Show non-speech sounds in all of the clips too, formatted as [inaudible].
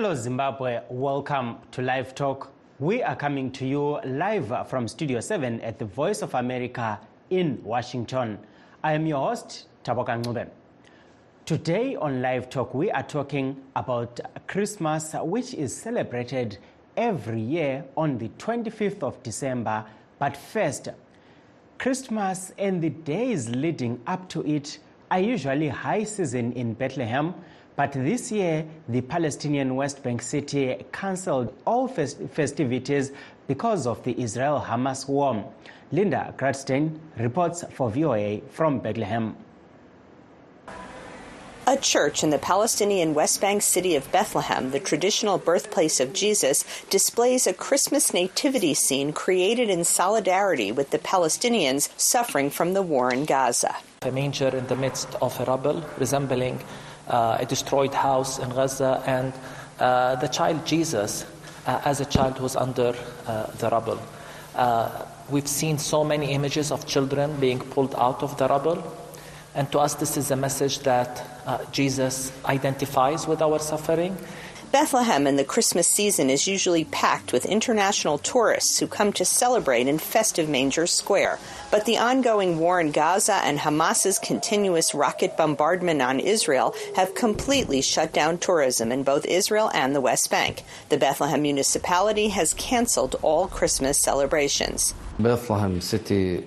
Hello, Zimbabwe. Welcome to Live Talk. We are coming to you live from Studio 7 at the Voice of America in Washington. I am your host, Taboka Ncube. Today on Live Talk, we are talking about Christmas, which is celebrated every year on the 25th of December. But first, Christmas and the days leading up to it are usually high season in Bethlehem. But this year, the Palestinian West Bank city cancelled all fest- festivities because of the Israel Hamas war. Linda Gradstein reports for VOA from Bethlehem. A church in the Palestinian West Bank city of Bethlehem, the traditional birthplace of Jesus, displays a Christmas nativity scene created in solidarity with the Palestinians suffering from the war in Gaza. A manger in the midst of a rubble, resembling a destroyed house in Gaza, and uh, the child Jesus uh, as a child was under uh, the rubble. Uh, we've seen so many images of children being pulled out of the rubble. And to us, this is a message that uh, Jesus identifies with our suffering. Bethlehem in the Christmas season is usually packed with international tourists who come to celebrate in festive Manger Square. But the ongoing war in Gaza and Hamas's continuous rocket bombardment on Israel have completely shut down tourism in both Israel and the West Bank. The Bethlehem municipality has canceled all Christmas celebrations. Bethlehem city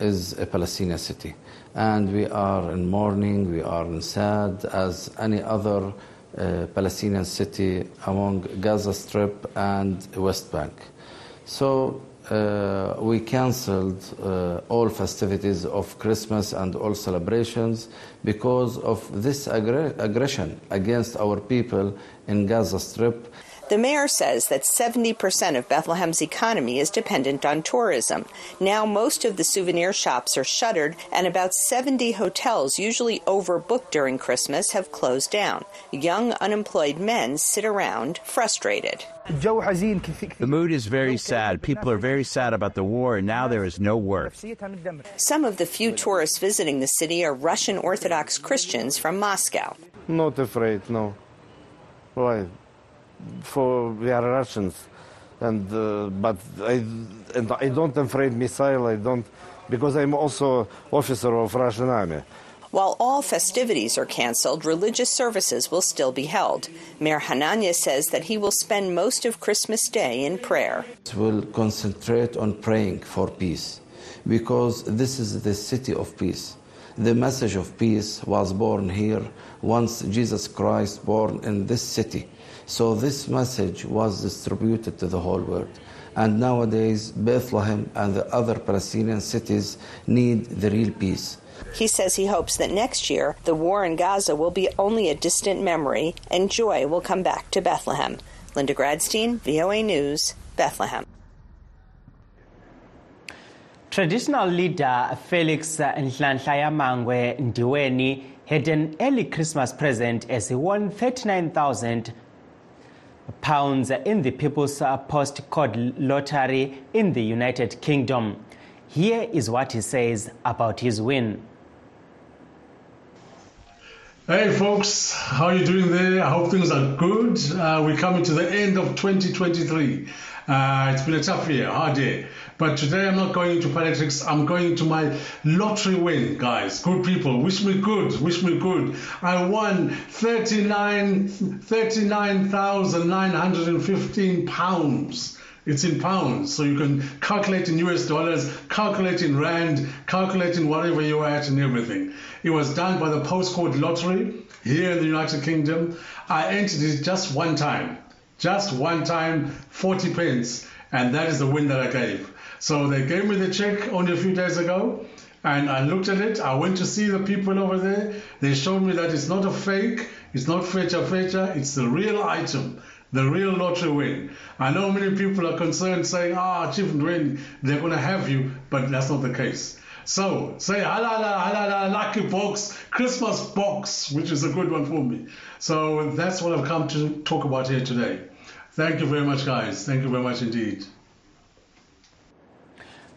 is a Palestinian city, and we are in mourning, we are in sad as any other uh, Palestinian city among Gaza Strip and West Bank. So uh, we cancelled uh, all festivities of Christmas and all celebrations because of this aggr- aggression against our people in Gaza Strip. The mayor says that 70% of Bethlehem's economy is dependent on tourism. Now, most of the souvenir shops are shuttered, and about 70 hotels, usually overbooked during Christmas, have closed down. Young, unemployed men sit around, frustrated. The mood is very sad. People are very sad about the war, and now there is no work. Some of the few tourists visiting the city are Russian Orthodox Christians from Moscow. Not afraid, no. Why? For we are Russians, and uh, but I and I don't afraid missile. I don't because I'm also officer of Russian army. While all festivities are canceled, religious services will still be held. Mayor Hananya says that he will spend most of Christmas Day in prayer. We will concentrate on praying for peace because this is the city of peace. The message of peace was born here once Jesus Christ born in this city. So this message was distributed to the whole world. And nowadays, Bethlehem and the other Palestinian cities need the real peace. He says he hopes that next year the war in Gaza will be only a distant memory and joy will come back to Bethlehem. Linda Gradstein, VOA News, Bethlehem. Traditional leader Felix Nhlanhla Mangwe Ndiweni had an early Christmas present as he won 39,000 pounds in the People's Postcode Lottery in the United Kingdom. Here is what he says about his win. Hey folks, how are you doing there? I hope things are good. Uh, we're coming to the end of 2023. Uh, it's been a tough year, hard year. But today I'm not going into politics. I'm going to my lottery win, guys. Good people, wish me good, wish me good. I won 39 39,915 pounds. It's in pounds, so you can calculate in US dollars, calculate in rand, calculate in whatever you're at and everything. It was done by the postcode lottery here in the United Kingdom. I entered it just one time, just one time, 40 pence, and that is the win that I gave. So they gave me the check only a few days ago, and I looked at it. I went to see the people over there. They showed me that it's not a fake, it's not fecha fecha, it's the real item the real lottery win. I know many people are concerned saying, ah, Chief Ndiweni, they're going to have you, but that's not the case. So say halala halala lucky box, Christmas box, which is a good one for me. So that's what I've come to talk about here today. Thank you very much, guys. Thank you very much indeed.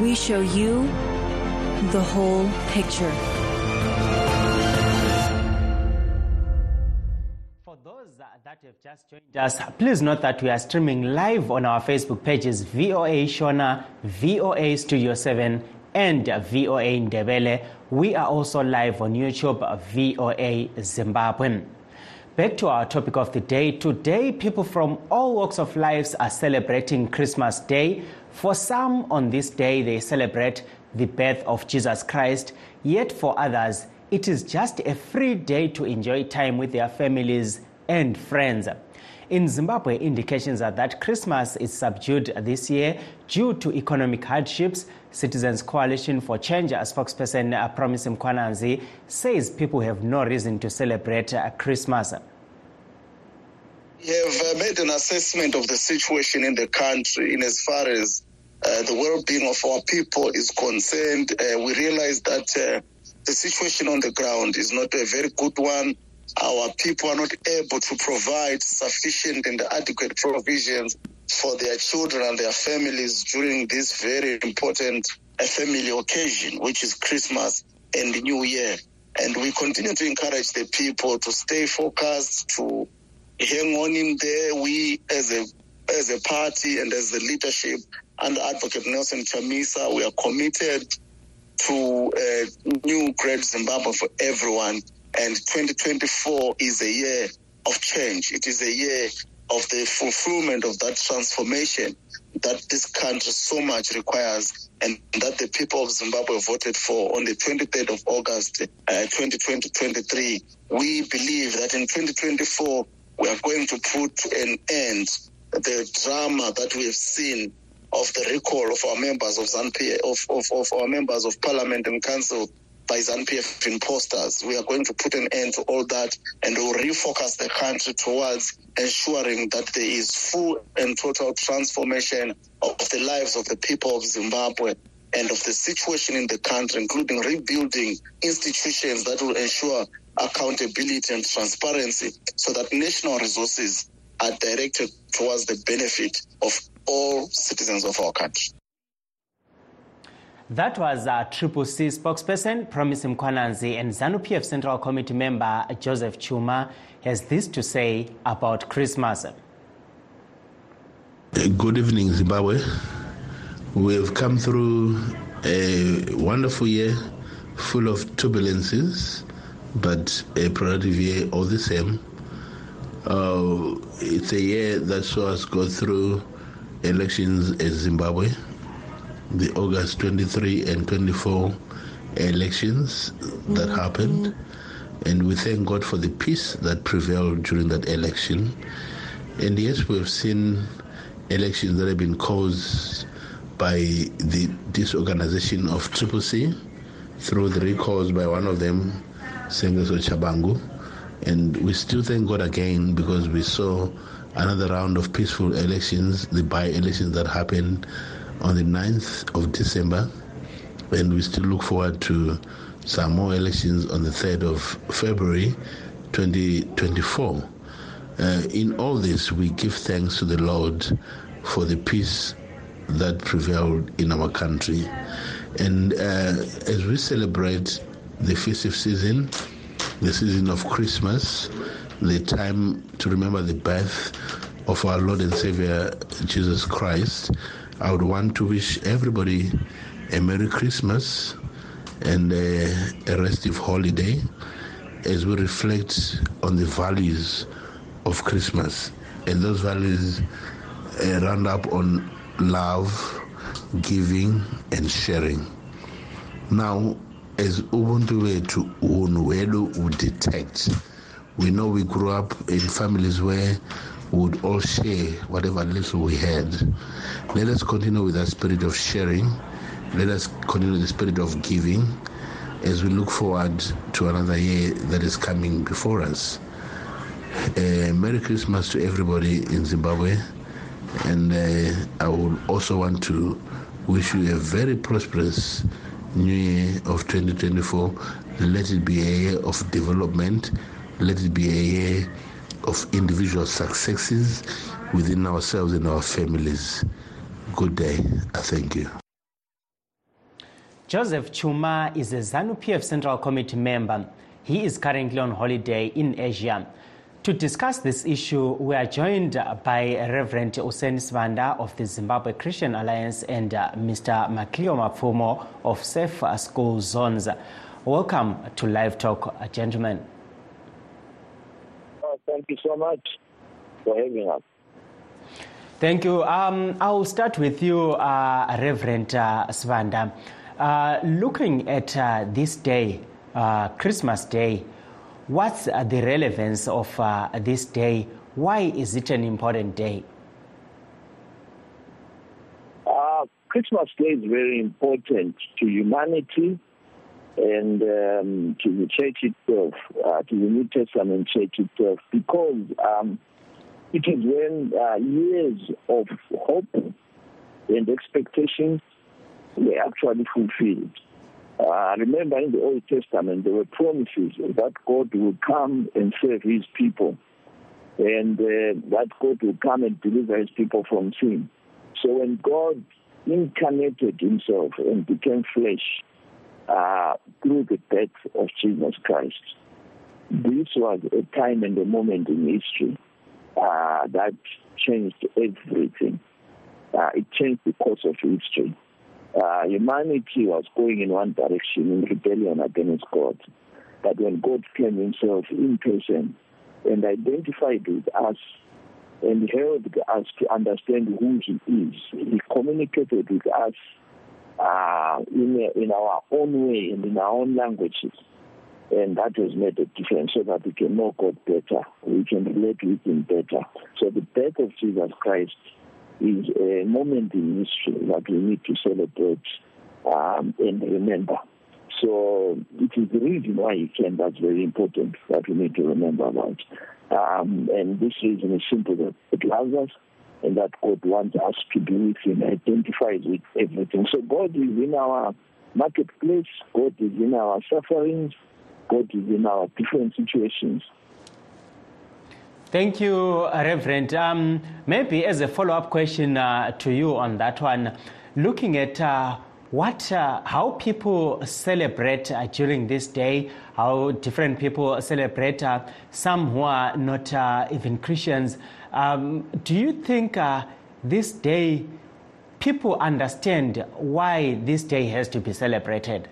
we show you the whole picture. For those that have just joined us, please note that we are streaming live on our Facebook pages VOA Shona, VOA Studio 7, and VOA Ndebele. We are also live on YouTube, VOA Zimbabwe. Back to our topic of the day. Today, people from all walks of life are celebrating Christmas Day. For some, on this day, they celebrate the birth of Jesus Christ. Yet for others, it is just a free day to enjoy time with their families and friends. In Zimbabwe, indications are that Christmas is subdued this year due to economic hardships. Citizens Coalition for Change, spokesperson uh, Promise Mkwananzi, says people have no reason to celebrate uh, Christmas. We have uh, made an assessment of the situation in the country in as far as uh, the well-being of our people is concerned. Uh, we realize that uh, the situation on the ground is not a very good one. Our people are not able to provide sufficient and adequate provisions for their children and their families during this very important uh, family occasion, which is Christmas and New Year. And we continue to encourage the people to stay focused, to hang on in there. We, as a as a party and as the leadership under Advocate Nelson Chamisa, we are committed to a new great Zimbabwe for everyone. And 2024 is a year of change. It is a year of the fulfillment of that transformation that this country so much requires and that the people of Zimbabwe voted for on the 23rd of August uh, 2023. We believe that in 2024 we are going to put an end the drama that we have seen of the recall of our members of of, of, of our members of parliament and council by ZANU PF imposters. We are going to put an end to all that and we'll refocus the country towards ensuring that there is full and total transformation of the lives of the people of Zimbabwe and of the situation in the country, including rebuilding institutions that will ensure accountability and transparency so that national resources are directed towards the benefit of all citizens of our country. That was uh, Triple C spokesperson Promise Mkwananzi and ZANU PF Central Committee member Joseph Chuma has this to say about Christmas. Good evening, Zimbabwe. We have come through a wonderful year full of turbulences, but a productive year all the same. Uh, it's a year that saw us go through elections in Zimbabwe, the August 23 and 24 elections that mm-hmm. happened. And we thank God for the peace that prevailed during that election. And yes, we've seen elections that have been caused by the disorganization of Triple C through the recalls by one of them, Sengezo Tshabangu. And we still thank God again because we saw another round of peaceful elections, the by-elections that happened on the 9th of December. And we still look forward to some more elections on the 3rd of February 2024. Uh, in all this, we give thanks to the Lord for the peace that prevailed in our country. And uh, as we celebrate the festive season, the season of Christmas, the time to remember the birth of our Lord and Savior Jesus Christ, I would want to wish everybody a Merry Christmas and a, a restive holiday as we reflect on the values of Christmas and those values uh, round up on love, giving, and sharing. Now, as Ubuntu wetu would detect, we know we grew up in families where would all share whatever little we had. Let us continue with that spirit of sharing. Let us continue the spirit of giving as we look forward to another year that is coming before us. Uh, Merry Christmas to everybody in Zimbabwe. And uh, I would also want to wish you a very prosperous new year of 2024. Let it be a year of development. Let it be a year of individual successes within ourselves and our families. Good day. I thank you. Joseph Chuma is a ZANU PF Central Committee member. He is currently on holiday in Asia. To discuss this issue, we are joined by Reverend Usen Svanda of the Zimbabwe Christian Alliance and uh, Mr. Maklio Mapfumo of Safe School Zones. Welcome to Live Talk, uh, gentlemen. Thank you so much for having us. Thank you. Um, I'll start with you, uh, Reverend uh, Svanda. Uh, looking at uh, this day, uh, Christmas Day, what's the relevance of this day? Why is it an important day? Christmas Day is very important to humanity and um, to the church itself, uh, to the New Testament church itself, because um, it is when uh, years of hope and expectation were actually fulfilled. Uh, remember in the Old Testament, there were promises that God would come and save his people, and uh, that God would come and deliver his people from sin. So when God incarnated himself and became flesh uh, through the death of Jesus Christ, this was a time and a moment in history uh, that changed everything. Uh, it changed the course of history uh, humanity was going in one direction in rebellion against God. But when God came himself in person and identified with us and helped us to understand who he is, he communicated with us uh, in, in our own way and in our own languages. And that has made a difference so that we can know God better, we can relate with him better. So the death of Jesus Christ is a moment in history that we need to celebrate um, and remember. So it is the reason why he came that's very important that we need to remember about. Um, and this reason is simple it loves us that God wants us to be with him, identifies with everything. So God is in our marketplace, God is in our sufferings, God is in our different situations. Thank you, Reverend. Um, maybe as a follow up question uh, to you on that one, looking at uh, what, uh, how people celebrate uh, during this day, how different people celebrate, uh, some who are not uh, even Christians. Um, do you think this day people understand why this day has to be celebrated?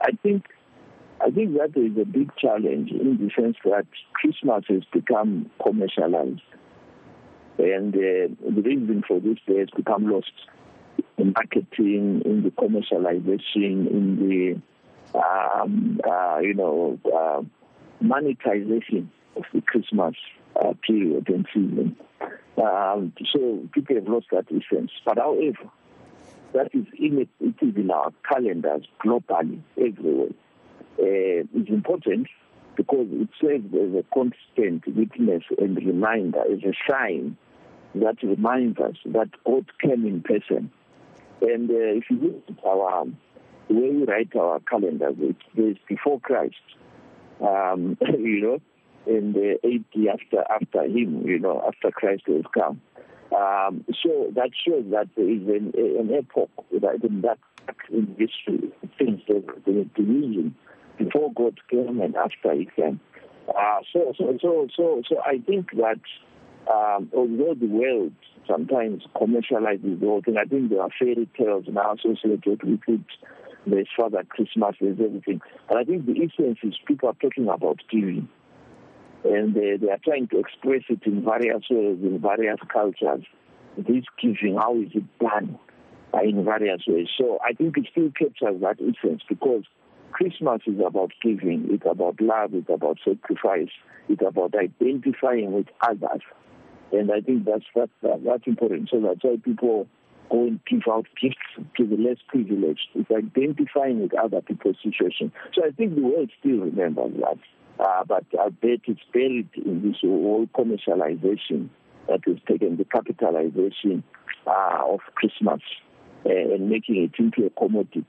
I think I think that is a big challenge in the sense that Christmas has become commercialized. And uh, the reason for this day has become lost in marketing, in the commercialization, in the, um, uh, you know, uh, monetization of the Christmas uh, period and season. Um, so people have lost that essence. But however, that is in it, it is in our calendars globally, everywhere uh, is important because it serves as a constant witness and reminder, as a sign that reminds us that God came in person. And uh, if you look at our way we write our calendars, it's before Christ, um, [laughs] you know, in the 80 after after him, you know, after Christ has come. Um, so that shows that there is an, an epoch that in that in history, things the, the division before God came and after He came. Uh, so, so, so, so, so I think that um, although the world sometimes commercializes the whole thing, I think there are fairy tales now associated with it. There's Father Christmas, there's everything. But I think the essence is people are talking about giving. and they, they are trying to express it in various ways, in various cultures. This giving, how is it done uh, in various ways? So I think it still captures that essence because Christmas is about giving, it's about love, it's about sacrifice, it's about identifying with others. And I think that's that's, that's important. So that's why people go and give out gifts to the less privileged. It's identifying with other people's situation. So I think the world still remembers that. Uh, but I bet it's buried in this whole commercialization that has taken the capitalization uh, of Christmas uh, and making it into a commodity.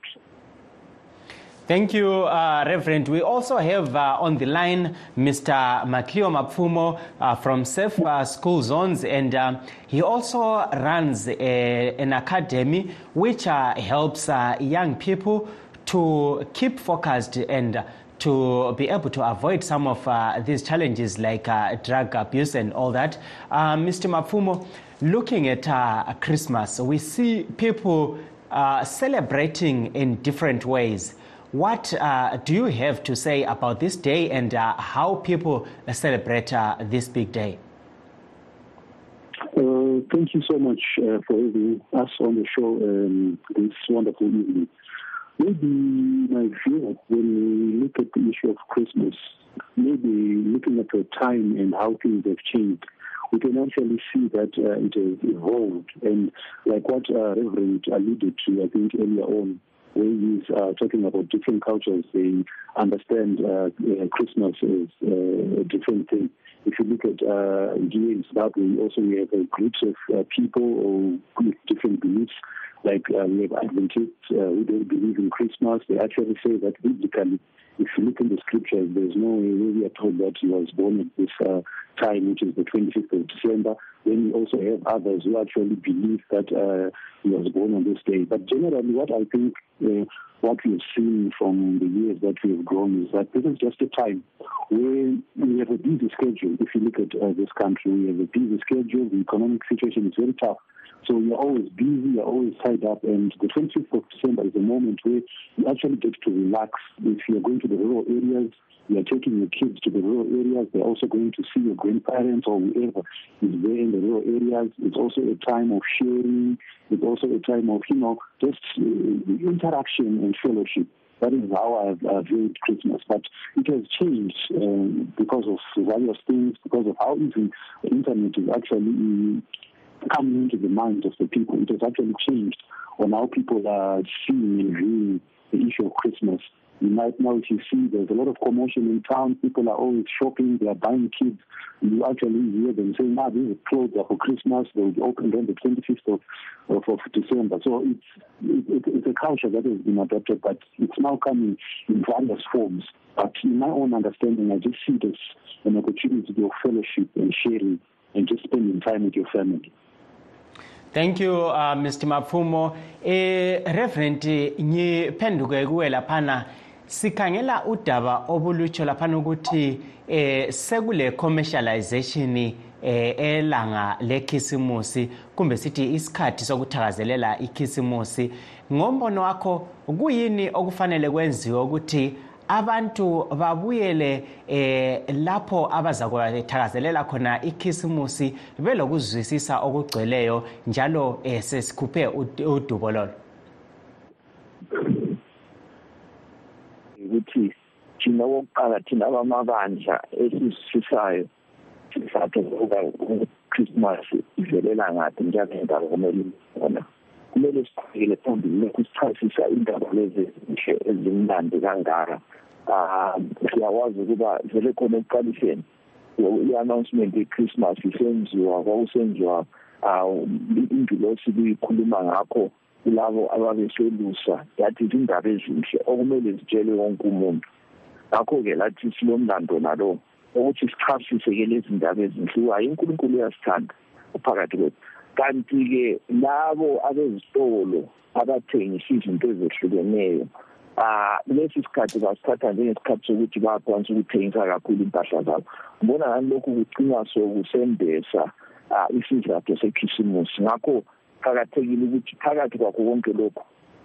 Thank you, uh, Reverend. We also have uh, on the line Mr. Maklio Mapfumo uh, from Safe uh, School Zones, and um, he also runs a, an academy which uh, helps uh, young people to keep focused and to be able to avoid some of these challenges like drug abuse and all that. Mr. Mapfumo, looking at Christmas, we see people celebrating in different ways. What uh, do you have to say about this day and uh, how people celebrate uh, this big day? Uh, thank you so much uh, for having us on the show um, this wonderful evening. Maybe my view when we look at the issue of Christmas, maybe looking at the time and how things have changed, we can actually see that uh, it has evolved. And like what Reverend alluded to, I think earlier on, where he's uh, talking about different cultures, they understand uh, uh, Christmas is uh, a different thing. If you look at uh, in Zimbabwe, also we have groups of uh, people with different beliefs. Like uh, we have Adventists uh, who don't believe in Christmas. They actually say that biblically, if you look in the scriptures, there's no way we are told that he was born at this uh, time, which is the 25th of December. Then we also have others who actually believe that uh, he was born on this day. But generally, what I think, uh, what we've seen from the years that we have grown is that this is just a time where we have a busy schedule. If you look at uh, this country, we have a busy schedule. The economic situation is very tough. So you're always busy, you're always tied up, and the 25th of December is a moment where you actually get to relax. If you're going to the rural areas, you are taking your kids to the rural areas. They're also going to see your grandparents or whoever is there in the rural areas. It's also a time of sharing. It's also a time of, you know, just uh, interaction and fellowship. That is how I've viewed Christmas. But it has changed um, because of various things, because of how easy the internet is actually coming into the minds of the people. It has actually changed on how people are seeing and viewing the issue of Christmas. You might know if you see there's a lot of commotion in town. People are always shopping. They are buying kids. You actually hear them saying, "Ah, these clothes are for Christmas. They will be opened on the 25th of, of, of December." So it's it, it's a culture that has been adopted, but it's now coming in various forms. But in my own understanding, I just see this an opportunity to of fellowship and sharing and just spending time with your family. Thank you uh, Mr. Mapfumo. Eh Reverend ngiphenduke kuwe laphana sikhangela udaba obulutsho laphana ukuthi eh sekule commercialization eh elanga lekhisimusi kumbe sithi isikhathi sokuthakazelela ikhisimusi ngombono wakho kuyini okufanele kwenziwe ukuthi abantu babuyele eh lapho abazakuthakazelela khona ikhisimusi belokuzwisisa okugcweleyo njalo eh, sesikhuphe udubo lolo. Ukuthi thina wokuqala thina abamabandla esisifisayo sizathu ukuba uChristmas ivelela ngaphi njalo indaba kumele khona kumele siqhubekele phambili lokhu sichasisa indaba lezi ezinhle ezimnandi kangaka. Siyakwazi ukuba vele khona ekuqaliseni. I-announcement ye-christmas isenziwa kwakusenziwa um indulosi kuyikhuluma ngakho kulabo ababeselusa. Yathi izindaba ezinhle okumele zitshele wonke umuntu. Ngakho-ke lathi silomlando nalo ukuthi sichasise-ke lezi ndaba ezinhle. Hayi unkulunkulu uyasithanda uphakathi kwethu. Kanti-ke labo abezitolo abathengisa izinto ezehlukeneyo ah lesi sikhathi basithatha njengesikhathi sokuthi bayakwanisa ukuthengisa kakhulu impahla zabo. Ngibona ngani lokhu kugcina sokusembesa isizathu sekhisimusi. Ngakho kuqakathekile ukuthi phakathi kwakho konke lokhu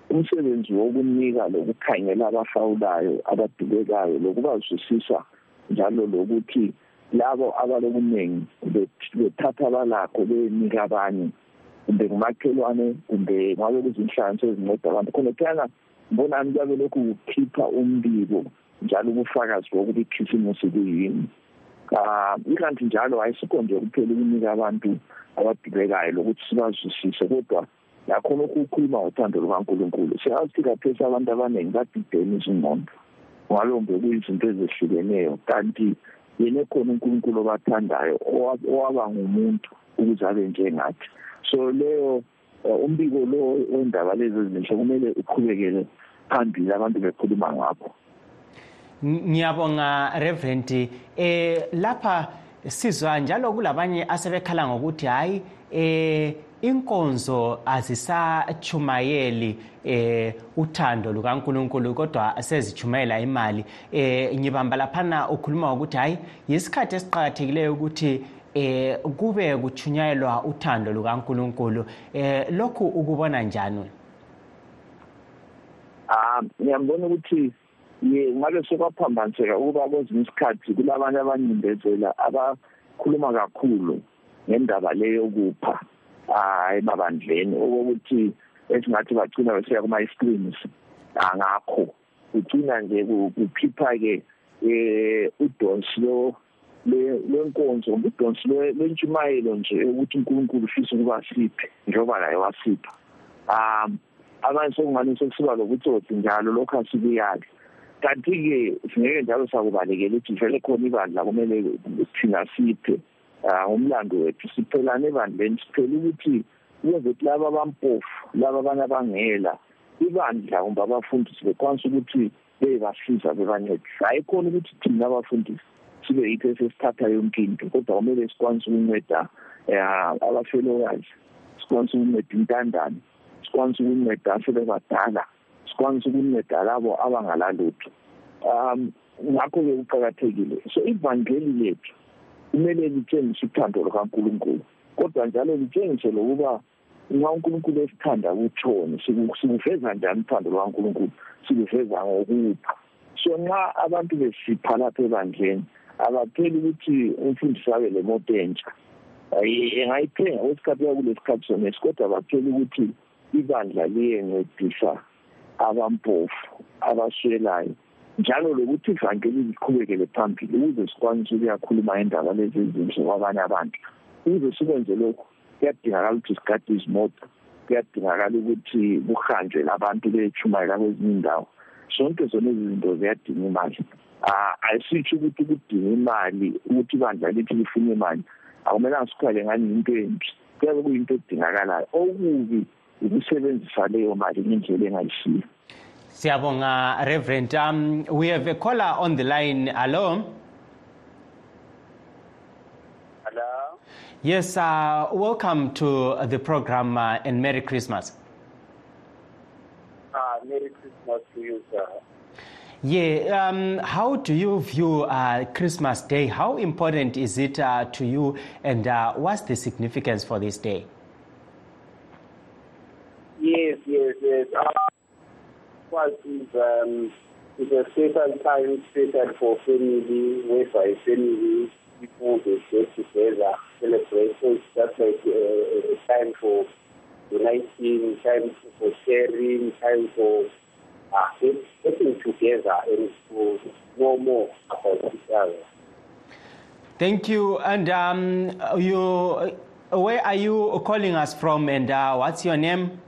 umsebenzi wokunika lokukhangela abafawulayo abadubekayo lokubazwisisa njalo lokuthi labo abalokuningi bethatha abalakho benika abanye kumbe ngumakhelwane kumbe ngabe kuzinhlanganiso ezinceda abantu. Khona phiyana mbonani kuyabe lokhu kukhipha umbiko njalo ubufakazi bokuthi ikhisimusi kuyini. Um ikanti njalo ayisikho nje kuphela ukunika abantu abadubekayo lokuthi sibazwisise kodwa nakhona ukukhuluma ngothando lukankulunkulu. Siyazi kaphesi abantu abaningi badidene izingqondo ngalombe kuyizinto ezehlukeneyo kanti yena ekhona unkulunkulu obathandayo owaba ngumuntu ukuze abe njengathi. So leyo umbiko lo wendaba lezi ezinhle kumele uqhubekele phambili abantu bekhuluma ngakho. Ngiyabonga reverend. Eh lapha sizwa njalo kulabanye asebekhala ngokuthi hayi eh inkonzo azisachumayeli eh uthando lukaNkuluNkulu kodwa sezichumayela imali. Eh ngibamba laphana ukhuluma ukuthi hayi yisikhathi esiqhakathekileyo ukuthi eh kube kuchunyayelwa uthando lukaNkuluNkulu. Eh lokhu ukubona njani? Ah ngiyambona ukuthi ye ngabe sokwaphambaniseka ukuba kwezinye isikhathi kulabanye abanyindezela abakhuluma kakhulu ngendaba leyo kupha ah emabandleni. Okokuthi esingathi bagcina besiya kuma-screens angakho. Kugcina nje kukhipha-ke um udonsi lo lwenkonzo udonsi lwentshumayelo nje ukuthi unkulunkulu ufisa ukuba siphe njengoba laye wasipha. Um abanye sokungani sekusiba lobutsotsi njalo lokhu asikuyali kanti-ke singeke njalo sakubalekela ukuthi vele khona ibandla kumele thina siphe umlando wethu. Siphelane ebandleni siphela ukuthi ukwenza ukuthi laba abampofu laba abanye abangela ibandla kumbe abafundisi bekwanisa ukuthi beyebasiza bebancedisa hayi khona ukuthi thina abafundisi. Sibe yitho esesithatha yonke into kodwa kumele sikwanise ukunceda um abafelokazi sikwanise ukunceda intandane sikwanise ukunceda asebebadala sikwanise ukunceda labo abangalalutho. Um ngakho-ke kuqakathekile. So ivangeli lethu kumele litshengise uthando lukankulunkulu kodwa njalo litshengise lokuba nxa unkulunkulu esithanda kutshoni. Sikuveza njani uthando lukankulunkulu? Sikuveza ngokupha. So nxa abantu besipha lapha ebandleni abapheli ukuthi umfundisi abe lemoto entsha. Engayithenga kwesikhathi yakulesikhathi sonesi kodwa baphela ukuthi ibandla liyencedisa abampofu abaswelayo njalo lokuthi ivangeli liqhubekele phambili ukuze sikwanise ukuyakhuluma indaba lezi ezinhle kwabanye abantu. Ukuze sikwenze lokhu kuyadingakala ukuthi sigade izimoto kuyadingakala ukuthi kuhanjwe labantu bechumayela kwezinye indawo. Zonke zona ezi zinto ziyadinga imali. Ayisitsho ukuthi kudinga imali ukuthi ibandla lithi lifuna imali akumelanga sikhale ngani yinto embi. Kuyabe kuyinto edingakalayo. Okubi ukusebenzisa leyo mali ngendlela engayisiyo. Siyabonga Reverend um we have a caller on the line. Hello? Hello? Yes uh welcome to the program uh, and Merry Christmas. Uh Merry Christmas to you sir Yeah, um, how do you view uh, Christmas Day? How important is it uh, to you, and uh, what's the significance for this day? Yes, yes, yes. Uh, what is um, it's a special time, special for family, for family, people they get together, celebrate. So it's just like uh, a time for uniting, time for sharing, time for uh, getting together and to know more about each other. Thank you. And um, you, where are you calling us from, and uh, what's your name?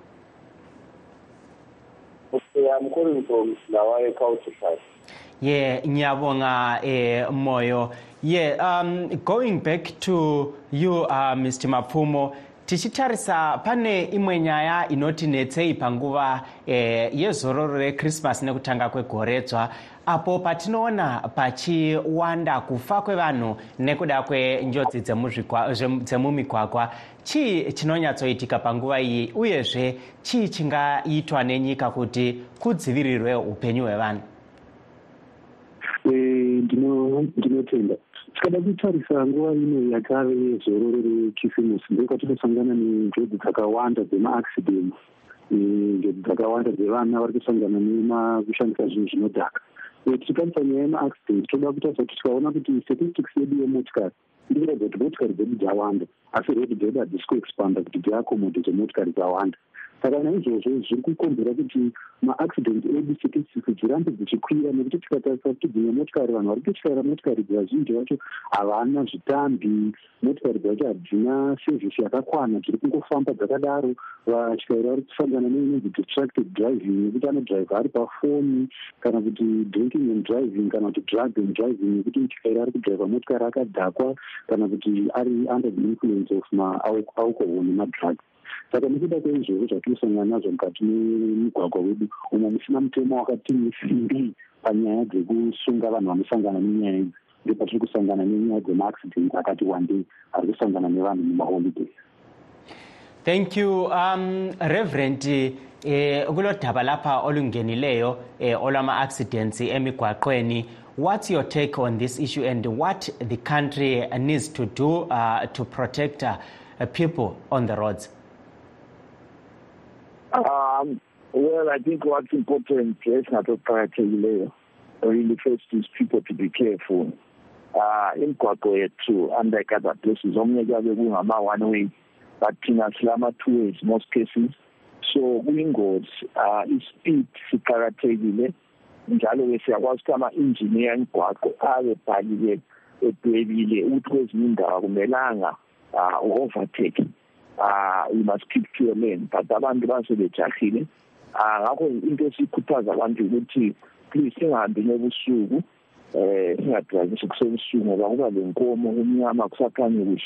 Okay, I'm calling from Culture Site. Yeah, ngiyabonga eh moyo. Yeah, um going back to you uh, Mr. Mapfumo tichitarisa pane imwe nyaya inotinetsei panguva eh, yezororo rechristmas nekutanga kwegoredzwa. Apo patinoona pachiwanda kufa kwevanhu nekuda kwenjodzi dzemumigwagwa chii chinonyatsoitika panguva iyi? Uyezve chii chingaitwa nenyika kuti kudzivirirwe upenyu hwevanhu? Eh, ndino- ndinotenda tikada kutarisa nguva ino yakave zororo rechisimusi ndokwatinosangana nenjodzi dzakawanda dzemaaccident eh, njodzi dzakawanda dzevana vari kusangana nemakushandisa zvinhu zvinodhaka. Tikani panyaya yemaaccident toda kutarisa kuti tikaona kuti statistics yedu yemotikari iri kuratidza kuti motikari dzedu dzawanda asi redi dzedu hadzisi kuexpanda kuti dziakomodhete motikari dzawanda saka naizvozvo zviri kukonzera kuti maaccident edu statistics dzirambe dzichikwira nekuti tikatarisa kuti dzimwe motikari vanhu vari kutyaira motikari vazhinji vacho havana zvitambi. Motikari dzacho hadzina sevhisi yakakwana dziri kungofamba dzakadaro. Vatyairi vari kusangana neinonzi distracted driving nekuti anodhraivha ari pafoni kana kuti drinking and driving kana kuti drug and driving nekuti mutyairi ari kudhraivha motikari akadhakwa kana kuti ari under the influence of maalcohol nemadrugs saka nekuda kweizvozvo zvatinosangana nazvo mukati memugwagwa wedu umo musina mutemo wakati simbi panyaya dzekusunga vanhu vanosangana nenyaya idzi. Ndepatiri kusangana nenyaya dzemaaccident akati wandei ari kusangana nevanhu mumaholidays thank you um reverend eh kulo daba lapha olungenileyo eh olwama-accidents emigwaqweni. What's your take on this issue and what the country needs to do uh, to protect uh, people on the roads Um, well, I think what's important is not layer. Really, first is people to be careful. Uh, imigwaqo yethu unlike other places omnye kuyabe kungama-one way but thina silama-two ways most cases so kuyingozi uh, ispeed siqakathekile njalo-ke siyakwazi ukuthi ama-engineer emgwaqo abe bhalile edwebile ukuthi kwezinye indawo akumelanga uh, u-overtake uh you must keep to your lane. But abantu basebejahile uh ngakho into esikhuthaza abantu ukuthi please singahambi nebusuku eh singadrivisi kusebusuku ngoba kuba lenkomo kumnyama kusakhanye kuhle.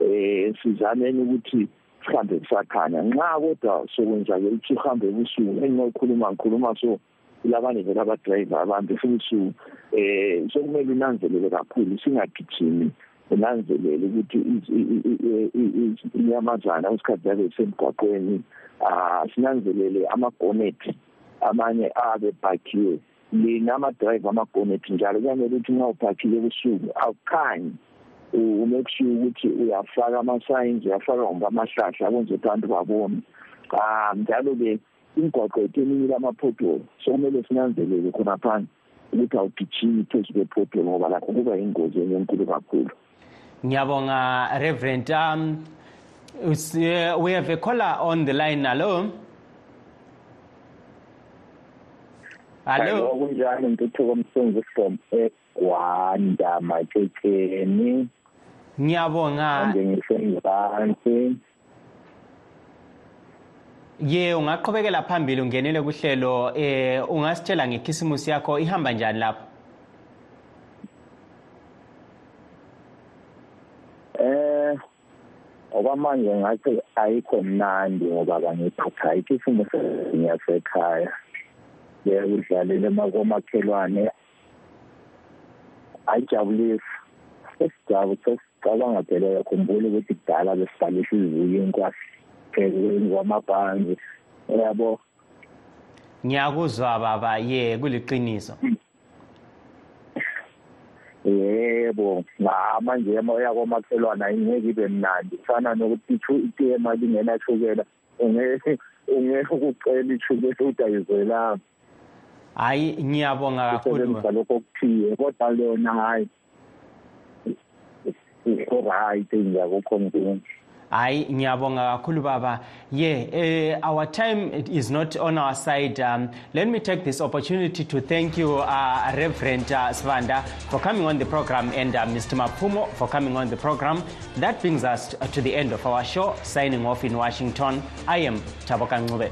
Eh sizameni ukuthi sihambe kusakhanya. Nxa kodwa sokwenzakela ukuthi uhambe ebusuku enginokhuluma ngikhuluma so kulabanye vele abadrayiva abantu futhi eh sokumele unanzelele kakhulu singagijimi. Unanzelele ukuthi inyamazana kwesikhathi zabe semgwaqweni um sinanzelele amagonethi amanye abe bhakiwe lina amadrayiva amagonethi njalo kuyamele ukuthi nxa ubhakhile ebusuku awukhanyi umake sure ukuthi uyafaka ama-signs uyafaka ngomba amahlahla kwenze ukuthi abantu babone. Um njalo-ke imigwaqo yethu eminye ilama-pothole sokumele sinanzelele khonaphana ukuthi awugijimi phezu kwe-pothole ngoba lakho kuba yingozi enye enkulu kakhulu. Ngiyabonga reverend um we have a caller on the line. Hello? Hello? Kunjani ntuthuko msungu from egwanda matshekeni ngiyabonga. Ande ngisemzansi ye ungaqhubekela phambili ungenele kuhlelo eh ungasitshela ngekhisimusi yakho ihamba njani lapho eh okwamanje ngathi ayikho mnandi ngoba bangiphutha ikisimu ngiyasekhaya ngiyakudlalela makomakhelwane ayijabulisi sesijabu sesicabanga phela yakhumbula ukuthi kudala besibhalisa izibuye inkwasi phezu kwamabhanzi yabo. Ngiyakuzwa baba. Ye kuliqiniso. Yebo manje emoya komakhelwana ingeke ibe mnandi. Kufana nokuthi itema lingenashukela ungeke ungeke ukucela ithukela ukuthi ayizwelanga hayi ngiyabonga kakhulu. Lokho okuthiye kodwa lona hayi right ngiyakukho mntuni hayi ngiyabonga kakhulu baba. Yeah uh, our time is not on our side. Um, let me take this opportunity to thank you uh, reverend uh, svanda for coming on the program and uh, mr mapfumo for coming on the program. That brings us to the end of our show. Signing off in washington i am taboka ncube